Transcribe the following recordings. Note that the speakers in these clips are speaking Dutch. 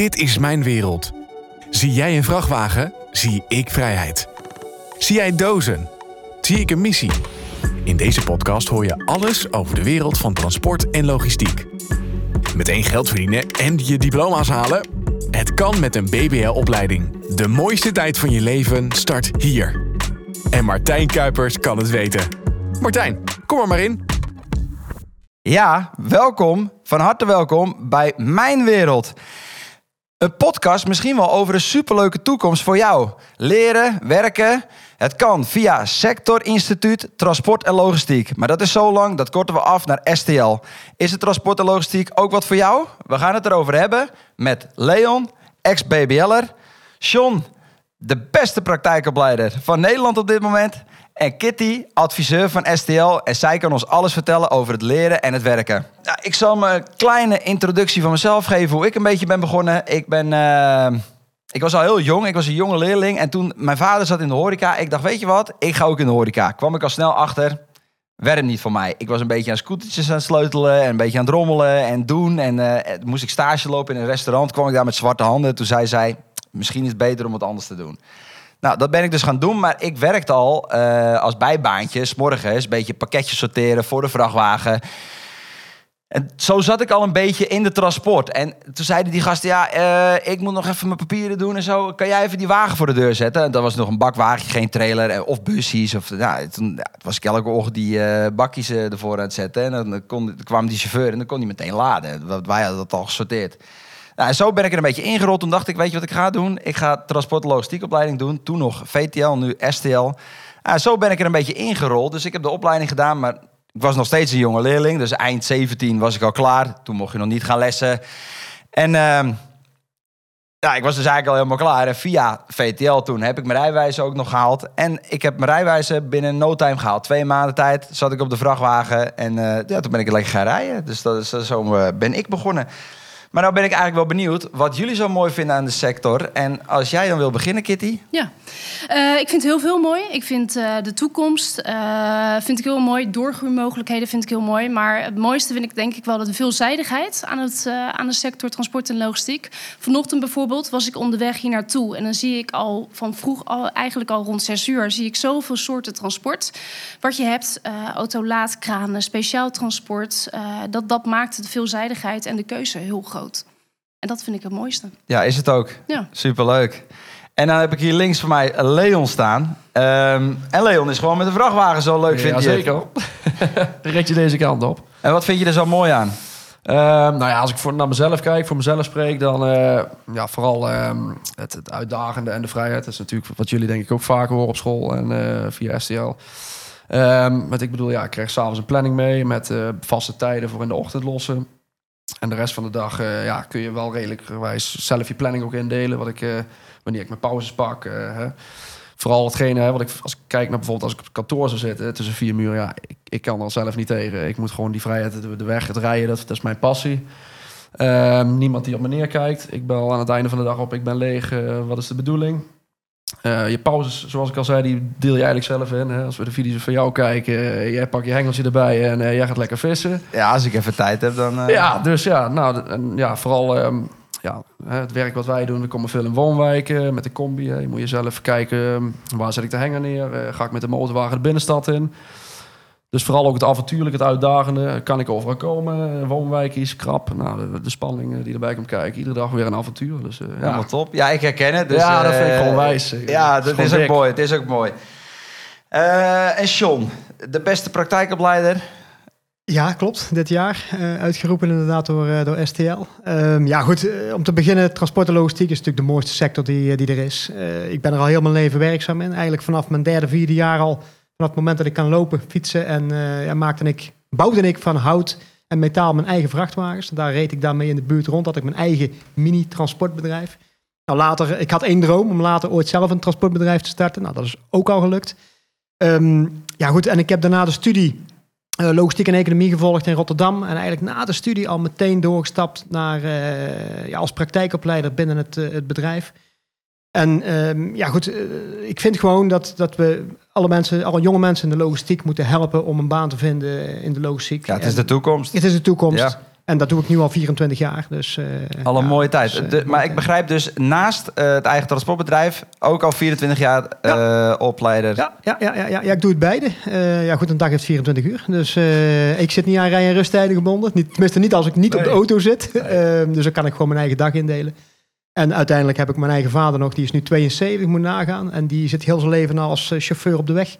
Dit is mijn wereld. Zie jij een vrachtwagen? Zie ik vrijheid. Zie jij dozen? Zie ik een missie. In deze podcast hoor je alles over de wereld van transport en logistiek. Meteen geld verdienen en je diploma's halen? Het kan met een BBL-opleiding. De mooiste tijd van je leven start hier. En Martijn Kuipers kan het weten. Martijn, kom er maar in. Ja, welkom, van harte welkom bij Mijn Wereld. Een podcast misschien wel over een superleuke toekomst voor jou. Leren, werken, het kan via Sector Instituut Transport en Logistiek. Maar dat is zo lang, dat korten we af naar STL. Is het transport en logistiek ook wat voor jou? We gaan het erover hebben met Leon, ex-BBL'er, John, de beste praktijkopleider van Nederland op dit moment... En Kitty, adviseur van STL. En zij kan ons alles vertellen over het leren en het werken. Ik zal me een kleine introductie van mezelf geven. Hoe ik een beetje ben begonnen. Ik ben... eh, ik was al heel jong. Ik was een jonge leerling. En toen mijn vader zat in de horeca. Ik dacht, weet je wat? Ik ga ook in de horeca. Kwam ik al snel achter. Werd niet voor mij. Ik was een beetje aan scootertjes aan het sleutelen. En een beetje aan het rommelen en doen. En eh, moest ik stage lopen in een restaurant. Kwam ik daar met zwarte handen. Toen zei zij, misschien is het beter om wat anders te doen. Nou, dat ben ik dus gaan doen, maar ik werkte al eh, als bijbaantje, 's morgens, een beetje pakketjes sorteren voor de vrachtwagen. En zo zat ik al een beetje in de transport. En toen zeiden die gasten, ja, eh, ik moet nog even mijn papieren doen en zo. Kan jij even die wagen voor de deur zetten? En dat was nog een bakwagen, geen trailer eh, of busjes. Of, nou, toen was ik elke ochtend die eh, bakjes ervoor aan het zetten. En dan, kon, dan kwam die chauffeur en dan kon hij meteen laden. Wij hadden dat al gesorteerd. Nou, zo ben ik er een beetje ingerold. Toen dacht ik, weet je wat ik ga doen? Ik ga transport- logistiekopleiding doen. Toen nog VTL, nu STL. Nou, zo ben ik er een beetje ingerold. Dus ik heb de opleiding gedaan, maar ik was nog steeds een jonge leerling. Dus eind 17 was ik al klaar. Toen mocht je nog niet gaan lessen. En ehm, ja, ik was dus eigenlijk al helemaal klaar. En via VTL toen heb ik mijn rijwijze ook nog gehaald. En ik heb mijn rijwijze binnen no time gehaald. Twee maanden tijd zat ik op de vrachtwagen. En eh, ja, toen ben ik lekker gaan rijden. Dus dat is, zo eh, ben ik begonnen. Maar nou ben ik eigenlijk wel benieuwd wat jullie zo mooi vinden aan de sector. En als jij dan wil beginnen, Kitty. Ja, Eh, ik vind heel veel mooi. Ik vind eh, de toekomst eh, vind ik heel mooi. Doorgroeimogelijkheden vind ik heel mooi. Maar het mooiste vind ik denk ik wel de veelzijdigheid aan, het, aan de sector transport en logistiek. Vanochtend bijvoorbeeld was ik onderweg hier naartoe. En dan zie ik al van vroeg, al, eigenlijk al rond zes uur, zie ik zoveel soorten transport. Wat je hebt, auto-laadkranen, speciaal transport. dat, dat maakt de veelzijdigheid en de keuze heel groot. En dat vind ik het mooiste. Ja, is het ook. Ja. Superleuk. En dan heb ik hier links van mij Leon staan. Ehm, en Leon is gewoon met een vrachtwagen zo leuk, vind ja, je het? zeker. Red je deze kant op. En wat vind je er zo mooi aan? Ehm, nou ja, als ik voor, naar mezelf kijk, voor mezelf spreek, dan eh, ja, vooral ehm, het, het uitdagende en de vrijheid. Dat is natuurlijk wat jullie denk ik ook vaker horen op school en eh, via STL. Ehm wat ik bedoel, ja, ik krijg s'avonds een planning mee met eh, vaste tijden voor in de ochtend lossen. En de rest van de dag eh, ja, kun je wel redelijk zelf je planning ook indelen. Wat ik, eh, wanneer ik mijn pauzes pak. eh, hè. Vooral hetgene, hè, wat ik, als ik kijk naar bijvoorbeeld als ik op het kantoor zou zitten tussen vier muren. Ja, ik, ik kan er zelf niet tegen. Ik moet gewoon die vrijheid, de, de weg, het rijden, dat, dat is mijn passie. Ehm, niemand die op me neerkijkt. Ik bel aan het einde van de dag op, ik ben leeg. wat is de bedoeling? Eh, je pauzes, zoals ik al zei, die deel je eigenlijk zelf in. Hè? Als we de video's van jou kijken, eh, jij pakt je hengeltje erbij en eh, jij gaat lekker vissen. Ja, als ik even tijd heb, dan... Ja, dus ja, nou, en ja vooral ehm, ja, het werk wat wij doen. We komen veel in woonwijken met de combi. Hè. Je moet je zelf kijken, ehm, waar zet ik de hanger neer? Ga ik met de motorwagen de binnenstad in? Dus vooral ook het avontuurlijke, het uitdagende. Kan ik overal komen? Woonwijkjes, krap. Nou, de, de spanning eh, die erbij komt kijken. Iedere dag weer een avontuur. Dus, eh, ja. Helemaal top. Ja, ik herken het. Dus, Ja, dat eh, vind ik gewoon wijs. Ja, is dat is, ook mooi. Het is ook mooi. Eh, en John, de beste praktijkopleider. Ja, klopt. Dit jaar eh, uitgeroepen inderdaad door, eh, door STL. Ehm, ja, goed. eh, om te beginnen, transport en logistiek is natuurlijk de mooiste sector die, eh, die er is. Eh, ik ben er al heel mijn leven werkzaam in. Eigenlijk vanaf mijn derde, vierde jaar al. Vanaf het moment dat ik kan lopen, fietsen. En eh, ja, maakte ik, bouwde ik van hout en metaal mijn eigen vrachtwagens. Daar reed ik daarmee in de buurt rond. Had ik mijn eigen mini-transportbedrijf. Nou, later, ik had één droom om later ooit zelf een transportbedrijf te starten. Nou, dat is ook al gelukt. Ehm, ja, goed. En ik heb daarna de studie eh, logistiek en economie gevolgd in Rotterdam. En eigenlijk na de studie al meteen doorgestapt naar, eh, ja, als praktijkopleider binnen het, het bedrijf. En ehm, ja, goed, eh, ik vind gewoon dat, dat we alle mensen, alle jonge mensen in de logistiek moeten helpen om een baan te vinden in de logistiek. Ja, het is En de toekomst. het is de toekomst. Ja. En dat doe ik nu al 24 jaar. Dus, uh, al een ja, mooie tijd. dus, uh, de, maar ik begrijp dus naast uh, het eigen transportbedrijf ook al 24 jaar ja. opleider. Ja, ja, ja, ja, ja, ik doe het beide. ja, goed, een dag heeft 24 uur. Dus ik zit niet aan rij- en rusttijden gebonden. Niet, tenminste, niet als ik niet nee. op de auto zit. Nee. dus dan kan ik gewoon mijn eigen dag indelen. En uiteindelijk heb ik mijn eigen vader nog, die is nu 72, moet nagaan. En die zit heel zijn leven al als chauffeur op de weg.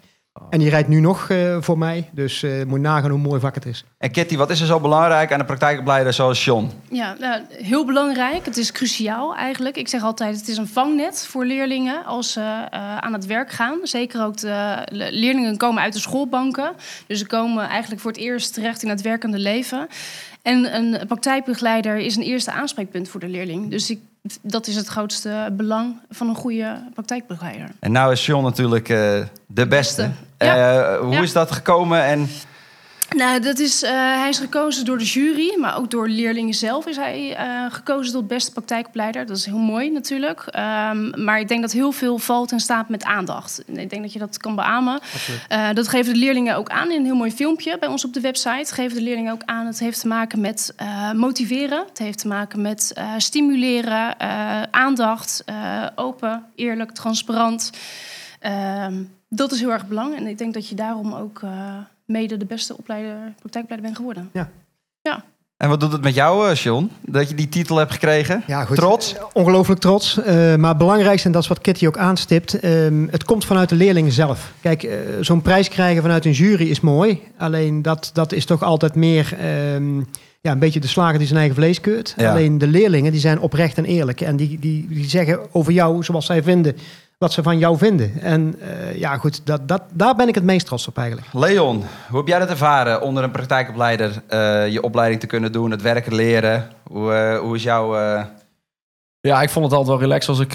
En die rijdt nu nog uh, voor mij. Dus uh, moet nagaan hoe mooi vak het is. En Kitty, wat is er zo belangrijk aan de praktijkopleider zoals John? Ja, nou, heel belangrijk. Het is cruciaal eigenlijk. Ik zeg altijd, het is een vangnet voor leerlingen als ze uh, aan het werk gaan. Zeker ook de leerlingen komen uit de schoolbanken. Dus ze komen eigenlijk voor het eerst terecht in het werkende leven. En een praktijkbegeleider is een eerste aanspreekpunt voor de leerling. Dus ik, dat is het grootste belang van een goede praktijkbegeleider. En nou is John natuurlijk uh, de beste. beste. Ja. Uh, hoe ja. is dat gekomen? En... Nou, dat is, uh, hij is gekozen door de jury, maar ook door leerlingen zelf is hij gekozen tot beste praktijkopleider. Dat is heel mooi natuurlijk. Um, maar ik denk dat heel veel valt en staat met aandacht. Ik denk dat je dat kan beamen. dat geven de leerlingen ook aan in een heel mooi filmpje bij ons op de website. Geven de leerlingen ook aan. Het heeft te maken met motiveren. Het heeft te maken met stimuleren, aandacht, open, eerlijk, transparant. Um, dat is heel erg belangrijk. En ik denk dat je daarom ook uh, mede de beste opleider, praktijkopleider bent geworden. Ja. ja. En wat doet het met jou, John, dat je die titel hebt gekregen? Ja, goed. Trots? Ongelooflijk trots. Uh, maar het belangrijkste, en dat is wat Kitty ook aanstipt, uh, het komt vanuit de leerlingen zelf. Kijk, uh, zo'n prijs krijgen vanuit een jury is mooi. Alleen dat, dat is toch altijd meer um, ja, een beetje de slager die zijn eigen vlees keurt. Ja. Alleen de leerlingen, die zijn oprecht en eerlijk. En die, die, die zeggen over jou zoals zij vinden wat ze van jou vinden. En uh, ja, goed, dat, dat, daar ben ik het meest trots op eigenlijk. Leon, hoe heb jij dat ervaren onder een praktijkopleider uh, je opleiding te kunnen doen, het werken leren? Hoe, uh, hoe is jouw... Ja, ik vond het altijd wel relaxed als ik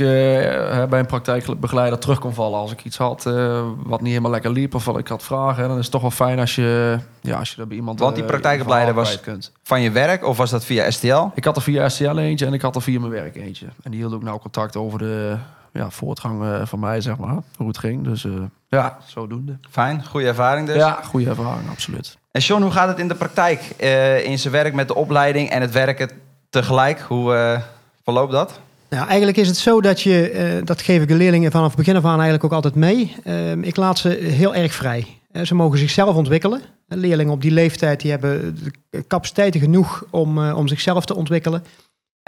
bij een praktijkbegeleider terug kon vallen. Als ik iets had wat niet helemaal lekker liep of wat ik had vragen, dan is het toch wel fijn als je, ja, als je er bij iemand... Want die praktijkopleider was kunt. van je werk of was dat via STL? Ik had er via STL eentje en ik had er via mijn werk eentje. En die hield ook nou contact over de ja, voortgang uh, van mij, zeg maar. Hoe het ging. Dus uh, ja, zodoende. Fijn, goede ervaring dus. Ja, goede ervaring, absoluut. En John, hoe gaat het in de praktijk? Uh, in zijn werk met de opleiding en het werken tegelijk? Hoe verloopt dat? Nou, eigenlijk is het zo dat je, dat geef ik de leerlingen vanaf het begin af aan eigenlijk ook altijd mee. Ehm, ik laat ze heel erg vrij. Ze mogen zichzelf ontwikkelen. Leerlingen op die leeftijd die hebben de capaciteiten genoeg om, om zichzelf te ontwikkelen.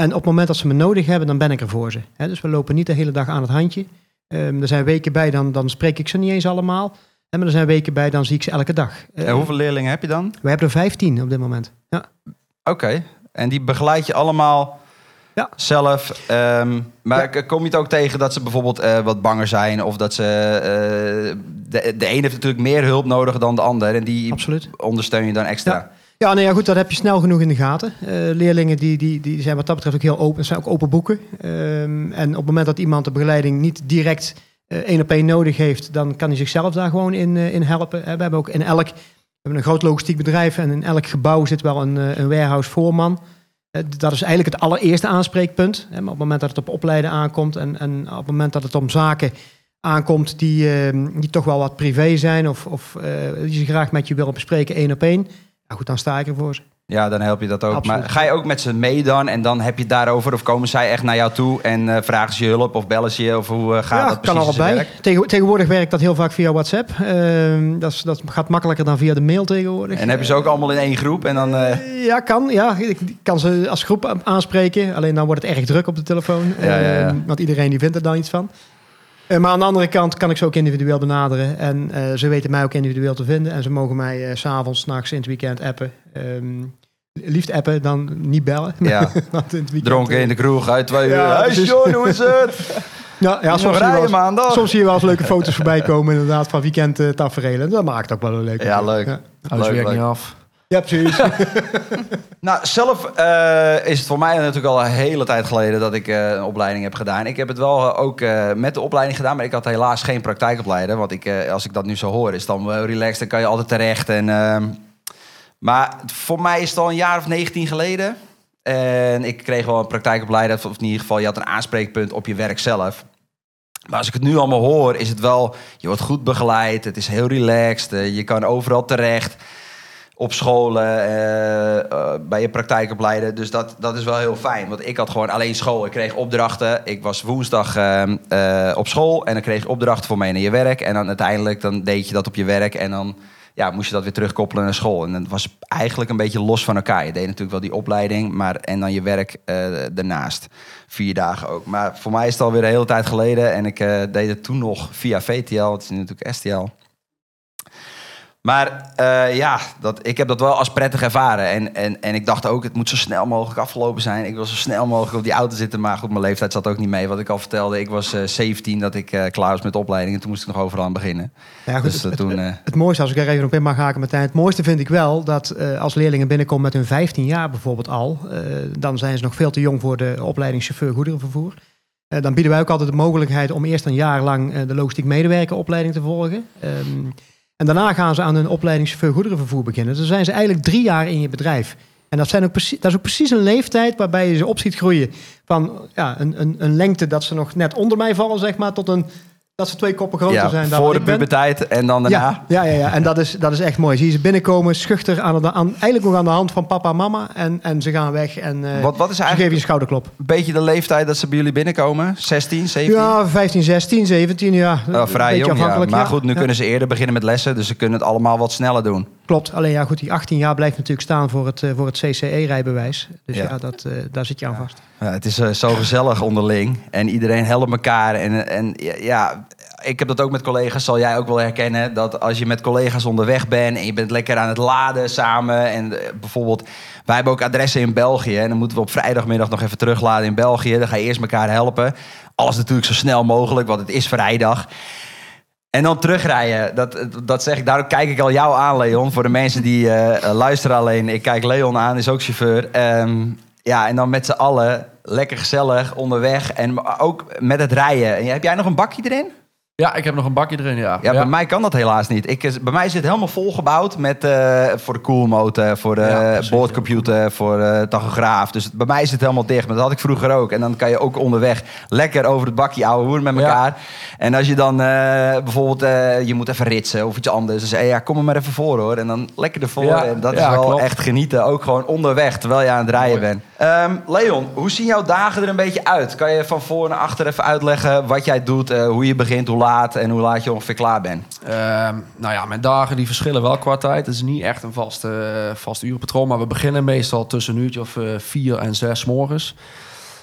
En op het moment dat ze me nodig hebben, dan ben ik er voor ze. He, dus we lopen niet de hele dag aan het handje. Um, er zijn weken bij, dan, dan spreek ik ze niet eens allemaal. En maar er zijn weken bij, dan zie ik ze elke dag. En uh, hoeveel leerlingen heb je dan? We hebben er 15 op dit moment. Ja. Oké, okay. en die begeleid je allemaal ja. zelf. Um, maar ja. kom je het ook tegen dat ze bijvoorbeeld uh, wat banger zijn? Of dat ze... Uh, de, de een heeft natuurlijk meer hulp nodig dan de ander. En die Absoluut. ondersteun je dan extra. Ja. Ja, nee, ja, goed, dat heb je snel genoeg in de gaten. Uh, leerlingen die, die, die zijn wat dat betreft ook heel open, zijn ook open boeken. Um, en op het moment dat iemand de begeleiding niet direct één uh, op één nodig heeft, dan kan hij zichzelf daar gewoon in, uh, in helpen. We hebben ook in elk, we hebben een groot logistiek bedrijf en in elk gebouw zit wel een, een warehouse voorman. dat is eigenlijk het allereerste aanspreekpunt. Maar op het moment dat het op opleiden aankomt en, en op het moment dat het om zaken aankomt die, die toch wel wat privé zijn of, of die ze graag met je willen bespreken één op één. Nou goed, dan sta ik er voor ze. Ja, dan help je dat ook. Absoluut. Maar ga je ook met ze mee dan en dan heb je het daarover? Of komen zij echt naar jou toe en uh, vragen ze je hulp of bellen ze je? Of hoe uh, gaat ja, dat precies kan allebei. Tegen, tegenwoordig werkt dat heel vaak via WhatsApp. Uh, dat, is, dat gaat makkelijker dan via de mail tegenwoordig. En heb je ze ook allemaal in één groep? En dan, uh... Ja, kan. Ja. Ik kan ze als groep aanspreken. Alleen dan wordt het erg druk op de telefoon. Ja, ja. Want iedereen die vindt er dan iets van. Uh, maar aan de andere kant kan ik ze ook individueel benaderen. En uh, ze weten mij ook individueel te vinden. En ze mogen mij uh, s'avonds, nachts, in het weekend appen. Um, liefst appen, dan niet bellen. Ja. Want in het weekend, Dronken in de kroeg, uit twee uur. Ja, hey John, hoe is het? Ja, ja soms, zie wel eens, soms zie je wel eens leuke foto's voorbij komen inderdaad van weekend uh, tafereelen. Dat maakt ook wel een leuke. Ja, leuk. Ja, Alles Leuk, werkt leuk. niet af. Ja precies. Nou, zelf uh, is het voor mij natuurlijk al een hele tijd geleden dat ik uh, een opleiding heb gedaan. Ik heb het wel ook uh, met de opleiding gedaan, maar ik had helaas geen praktijkopleider. Want ik, als ik dat nu zo hoor, is het dan relaxed, dan kan je altijd terecht. En, ehm, maar voor mij is het al een jaar of 19 geleden. En ik kreeg wel een praktijkopleider, of in ieder geval, je had een aanspreekpunt op je werk zelf. Maar als ik het nu allemaal hoor, is het wel, je wordt goed begeleid, het is heel relaxed, je kan overal terecht. Op scholen, eh, eh, bij je praktijkopleiden. Dus dat, dat is wel heel fijn. Want ik had gewoon alleen school. Ik kreeg opdrachten. Ik was woensdag ehm, eh, op school en dan kreeg je opdrachten voor mee naar je werk. En dan uiteindelijk dan deed je dat op je werk en dan ja, moest je dat weer terugkoppelen naar school. En dat was eigenlijk een beetje los van elkaar. Je deed natuurlijk wel die opleiding, maar en dan je werk eh daarnaast. Vier dagen ook. Maar voor mij is het alweer een hele tijd geleden. En ik deed het toen nog via VTL. Het is nu natuurlijk STL. Maar eh, ja, dat, ik heb dat wel als prettig ervaren. En, en, en ik dacht ook, het moet zo snel mogelijk afgelopen zijn. Ik wil zo snel mogelijk op die auto zitten. Maar goed, mijn leeftijd zat ook niet mee. Wat ik al vertelde, ik was eh 17 dat ik eh, klaar was met de opleiding. En toen moest ik nog overal aan beginnen. Ja, goed, Dus het, toen... het, eh, het mooiste, als ik er even op in mag haken, Martijn. Het mooiste vind ik wel dat eh, als leerlingen binnenkomen met hun 15 jaar bijvoorbeeld al, eh, dan zijn ze nog veel te jong voor de opleiding chauffeur goederenvervoer. Eh, dan bieden wij ook altijd de mogelijkheid om eerst een jaar lang eh, de logistiek medewerkeropleiding te volgen. Ehm, en daarna gaan ze aan hun opleiding chauffeur goederenvervoer beginnen. Dus dan zijn ze eigenlijk drie jaar in je bedrijf. En dat, zijn ook precies, dat is ook precies een leeftijd waarbij je ze op ziet groeien. Van ja, een, een, een lengte dat ze nog net onder mij vallen, zeg maar, tot een dat ze twee koppen groter ja, zijn dan voor de puberteit en dan daarna. Ja, ja, ja, ja. en dat is, dat is echt mooi. Zie je ze binnenkomen, schuchter, aan de, aan, eigenlijk nog aan de hand van papa en mama. En, en ze gaan weg en eh, Wat, wat is ze geven je eigenlijk een schouderklop. een beetje de leeftijd dat ze bij jullie binnenkomen? 16, 17? Ja, 15, 16, 17, ja. Vrij jong, ja. Maar goed, nu kunnen ze eerder beginnen met lessen. Dus ze kunnen het allemaal wat sneller doen. Klopt, alleen ja goed, die 18 jaar blijft natuurlijk staan voor het, eh, voor het CCE-rijbewijs. Dus Ja. ja, dat, eh, daar zit je aan vast. Ja, het is eh, zo gezellig onderling. En iedereen helpt elkaar. En, en ja, ik heb dat ook met collega's, zal jij ook wel herkennen. Dat als je met collega's onderweg bent en je bent lekker aan het laden samen. En bijvoorbeeld, wij hebben ook adressen in België. En dan moeten we op vrijdagmiddag nog even terugladen in België. Dan ga je eerst elkaar helpen. Alles natuurlijk zo snel mogelijk, want het is vrijdag. En dan terugrijden, dat, dat zeg ik, daarom kijk ik al jou aan, Leon. Voor de mensen die eh, luisteren alleen. Ik kijk Leon aan, is ook chauffeur. Ehm, ja, en dan met z'n allen lekker gezellig onderweg. En ook met het rijden. En heb jij nog een bakje erin? Ja, ik heb nog een bakje erin, ja. Ja, bij mij kan dat helaas niet. Ik, is- bij mij het helemaal volgebouwd met eh, voor de koelmotor, voor de Ja, precies, boordcomputer, voor de tachograaf. Dus bij mij is het helemaal dicht. Maar dat had ik vroeger ook. En dan kan je ook onderweg lekker over het bakje ouwe hoeren met Ja. elkaar. En als je dan eh, bijvoorbeeld, eh, je moet even ritsen of iets anders. Dan zeg je, ja, kom er maar even voor hoor. En dan lekker ervoor. Ja, En dat is wel klopt. echt genieten. Ook gewoon onderweg, terwijl je aan het rijden Mooi. bent. Ehm, Leon, hoe zien jouw dagen er een beetje uit? Kan je van voor naar achter even uitleggen wat jij doet, eh, hoe je begint, hoe laat en hoe laat je ongeveer klaar bent? Ehm, nou ja, mijn dagen die verschillen wel qua tijd. Het is niet echt een vast, eh, vast uurpatroon. Maar we beginnen meestal tussen een uurtje of eh, vier en zes morgens.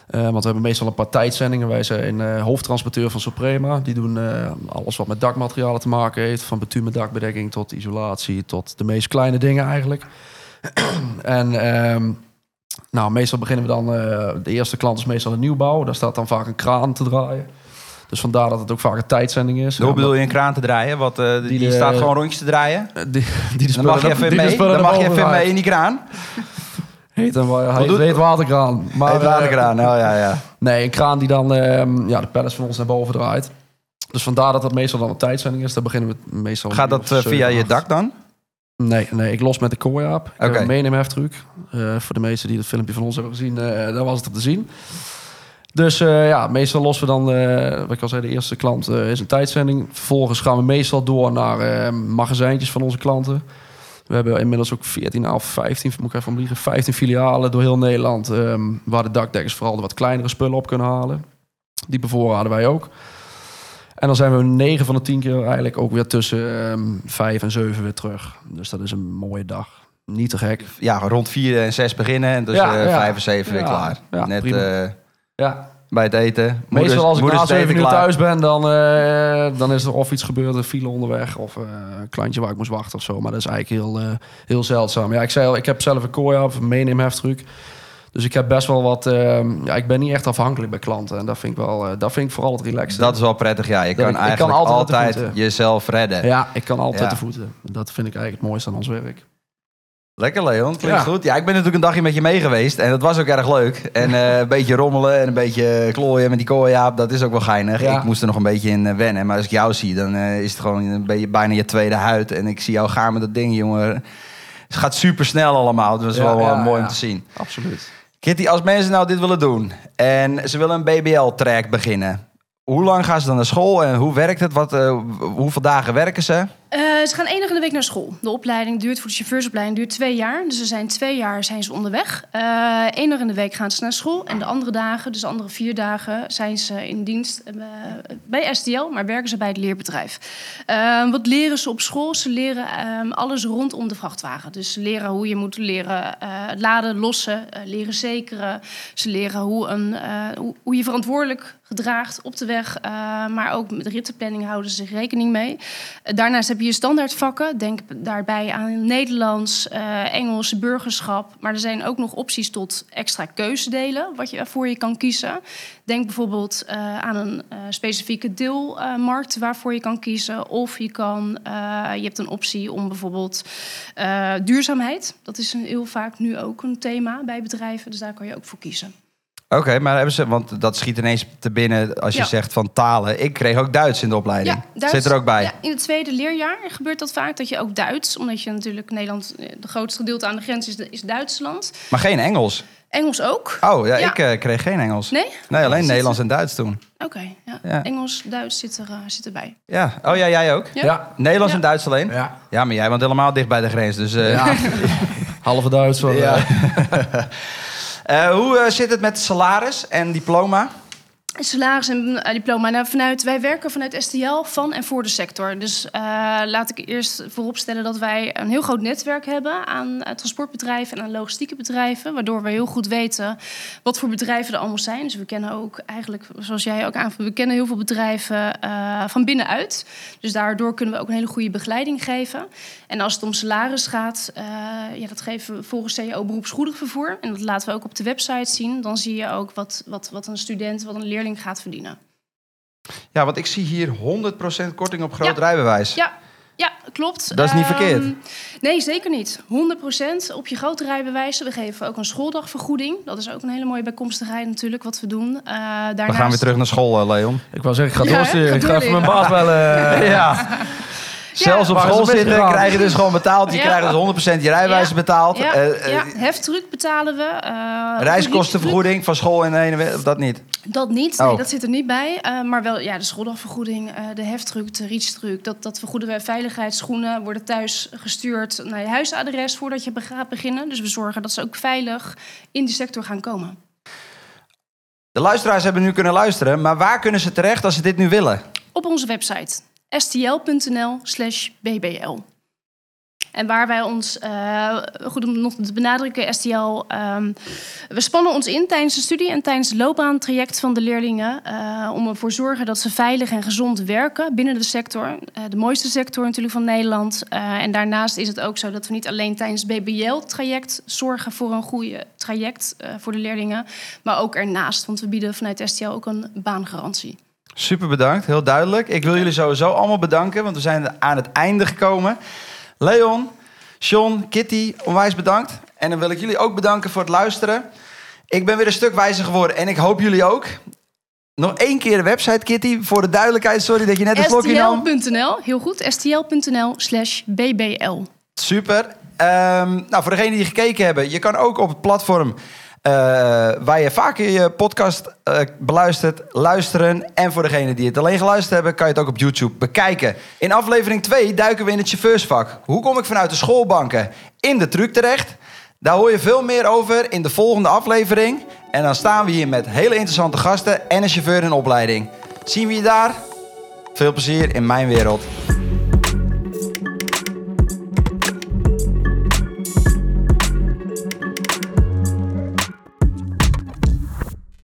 Eh, want we hebben meestal een paar tijdzendingen. Wij zijn eh, hoofdtransporteur van Suprema. Die doen alles wat met dakmaterialen te maken heeft. Van bitumen dakbedekking tot isolatie. Tot de meest kleine dingen eigenlijk. en ehm, nou, meestal beginnen we dan... de eerste klant is meestal een nieuwbouw. Daar staat dan vaak een kraan te draaien. Dus vandaar dat het ook vaak een tijdzending is. Hoe bedoel je een kraan te draaien? Wat, eh, die, staat gewoon rondjes te draaien? Eh, Die, die Dan mag je even die mee. Dan mag je even mee in die kraan. Heet een, wa- heet, heet waterkraan. Maar, Heet eh, waterkraan. Oh ja, ja. nee, een kraan die dan ehm, ja, de pallets van ons naar boven draait. Dus vandaar dat dat meestal dan een tijdzending is. Daar beginnen we meestal... Gaat dat eh, via je dak dan? Nee, nee, ik los met de kooi-app. Ik heb Oké. een meeneemheftruc. Eh voor de mensen die het filmpje van ons hebben gezien, eh daar was het op te zien. Dus eh, ja, meestal lossen we dan, eh, wat ik al zei, de eerste klant eh, is een tijdzending. Vervolgens gaan we meestal door naar magazijntjes van onze klanten. We hebben inmiddels ook 14 of 15, moet ik even om liegen, 15 filialen door heel Nederland. ehm, waar de dakdekkers vooral de wat kleinere spullen op kunnen halen. Die bevoorraden wij ook. En dan zijn we 9 van de 10 keer eigenlijk ook weer tussen ehm 5 en 7 weer terug. Dus dat is een mooie dag. Niet te gek. Ja, rond vier en zes beginnen. En dus Ja, eh, ja. vijf en zeven weer Ja, klaar. ja, Net. Ja, bij het eten. Moeders- Meestal als ik na 7 uur thuis ben, dan, eh, dan is er of iets gebeurd, een file onderweg of eh, een klantje waar ik moest wachten of zo. Maar dat is eigenlijk heel, eh, heel zeldzaam. Ja, ik zei al, ik heb zelf een kooi of een meeneemheftruc. Dus ik heb best wel wat. ehm, ja, ik ben niet echt afhankelijk bij klanten. En dat vind ik wel, dat vind ik vooral het relaxed. Dat is wel prettig, ja. Je Dat kan ik- ik kan eigenlijk altijd jezelf redden. Ja, ik kan altijd Ja. de voeten. Dat vind ik eigenlijk het mooiste aan ons werk. Lekker, Leon. Klinkt Ja. goed. Ja, ik ben natuurlijk een dagje met je mee geweest. En dat was ook erg leuk. En eh, een beetje rommelen en een beetje klooien met die kooiaap. Dat is ook wel geinig. Ja. Ik moest er nog een beetje in eh, wennen. Maar als ik jou zie, dan eh, is het gewoon een beetje bijna je tweede huid. En ik zie jou gaan met dat ding, jongen. Het gaat super snel allemaal. Dus dat is Ja, wel mooi om te zien. Absoluut. Kitty, als mensen nou dit willen doen en ze willen een BBL-track beginnen. Hoe lang gaan ze dan naar school en hoe werkt het? Wat, hoeveel dagen werken ze? Eh, ze gaan één dag in de week naar school. De opleiding duurt voor de chauffeursopleiding duurt twee jaar. Dus ze zijn twee jaar zijn ze onderweg. Eén dag in de week gaan ze naar school. En de andere dagen, dus de andere vier dagen, zijn ze in dienst eh, bij STL, maar werken ze bij het leerbedrijf. Uh, wat leren ze op school? Ze leren ehm, alles rondom de vrachtwagen. Dus ze leren hoe je moet leren laden, lossen, leren zekeren. Ze leren hoe, een, hoe, je verantwoordelijk gedraagt op de weg. maar ook met rittenplanning houden ze zich rekening mee. daarnaast heb je je standaardvakken. Denk daarbij aan Nederlands, uh, Engels, burgerschap. Maar er zijn ook nog opties tot extra keuzedelen wat je, waarvoor je kan kiezen. Denk bijvoorbeeld uh, aan een uh, specifieke deelmarkt waarvoor je kan kiezen. Of je, kan, je hebt een optie om bijvoorbeeld duurzaamheid. Dat is een, heel vaak nu ook een thema bij bedrijven. Dus daar kan je ook voor kiezen. Oké, maar hebben ze, want dat schiet ineens te binnen als je zegt van talen. Ik kreeg ook Duits in de opleiding. Ja, Duits, Zit er ook bij? Ja, in het tweede leerjaar gebeurt dat vaak dat je ook Duits, omdat je natuurlijk Nederland, eh, de grootste gedeelte aan de grens is, is Duitsland. Maar geen Engels? Engels ook. Oh ja, ik uh, kreeg geen Engels. Nee? Nee, alleen Nederlands en Duits toen. Oké, ja. Engels, Duits zit, er, uh, zit erbij. Ja, oh ja, jij ook? Ja. Nederlands en Duits alleen? Ja. Ja, maar jij woont helemaal dicht bij de grens, dus... Uh... Ja. Halve Duits van... Ja. Uh, hoe uh, zit het met salaris en diploma? Salaris en uh, diploma. Nou, vanuit, wij werken vanuit STL van en voor de sector. Dus laat ik eerst vooropstellen dat wij een heel groot netwerk hebben aan transportbedrijven en aan logistieke bedrijven. Waardoor we heel goed weten wat voor bedrijven er allemaal zijn. Dus we kennen ook eigenlijk, zoals jij ook aanvult, we kennen heel veel bedrijven van binnenuit. Dus daardoor kunnen we ook een hele goede begeleiding geven. En als het om salaris gaat, ja, dat geven we volgens CEO beroepsgoedig vervoer. En dat laten we ook op de website zien. Dan zie je ook wat, wat, wat een student, wat een leerling gaat verdienen. Ja, want ik zie hier 100% korting op groot rijbewijs. Ja, ja, klopt. Dat is niet verkeerd. Ehm, nee, zeker niet. 100% op je grote rijbewijzen. We geven ook een schooldagvergoeding. Dat is ook een hele mooie bijkomstigheid natuurlijk wat we doen. Uh, daarnaast... We gaan weer terug naar school, uh, Leon. Ik wou zeggen, ik ga doorsturen. ik ga even mijn baas bellen. ja. Zelfs op school zitten krijg je dus gewoon betaald. Je krijgt dus 100% je rijwijzer betaald. Ja, uh, ja. heftruck betalen we. Uh, Reiskostenvergoeding van school in de ene of dat niet? Dat niet, nee, oh. dat zit er niet bij. Uh, maar wel ja, de schooldagvergoeding, de heftruck, de reachstruck. Dat, dat vergoeden we. Veiligheidsschoenen worden thuis gestuurd naar je huisadres voordat je gaat beginnen. Dus we zorgen dat ze ook veilig in die sector gaan komen. De luisteraars hebben nu kunnen luisteren, maar waar kunnen ze terecht als ze dit nu willen? Op onze website stl.nl slash bbl. En waar wij ons, uh, goed om nog te benadrukken, STL, um, we spannen ons in tijdens de studie en tijdens het loopbaantraject van de leerlingen. Uh, om ervoor te zorgen dat ze veilig en gezond werken binnen de sector. Uh, de mooiste sector natuurlijk van Nederland. en daarnaast is het ook zo dat we niet alleen tijdens het BBL-traject zorgen voor een goede traject voor de leerlingen. Maar ook ernaast, want we bieden vanuit STL ook een baangarantie. Super bedankt, heel duidelijk. Ik wil jullie sowieso allemaal bedanken, want we zijn aan het einde gekomen. Leon, Sean, Kitty, onwijs bedankt. En dan wil ik jullie ook bedanken voor het luisteren. Ik ben weer een stuk wijzer geworden en ik hoop jullie ook. Nog één keer de website, Kitty, voor de duidelijkheid. Sorry dat je net een slokje nam. stl.nl, heel goed. stl.nl slash bbl. Super. Um, nou, voor degenen die gekeken hebben, je kan ook op het platform uh, waar je vaker je podcast uh, beluistert, luisteren. En voor degenen die het alleen geluisterd hebben, kan je het ook op YouTube bekijken. In aflevering 2 duiken we in het chauffeursvak. Hoe kom ik vanuit de schoolbanken in de truck terecht? Daar hoor je veel meer over in de volgende aflevering. En dan staan we hier met hele interessante gasten en een chauffeur in opleiding. Zien we je daar? Veel plezier in mijn wereld.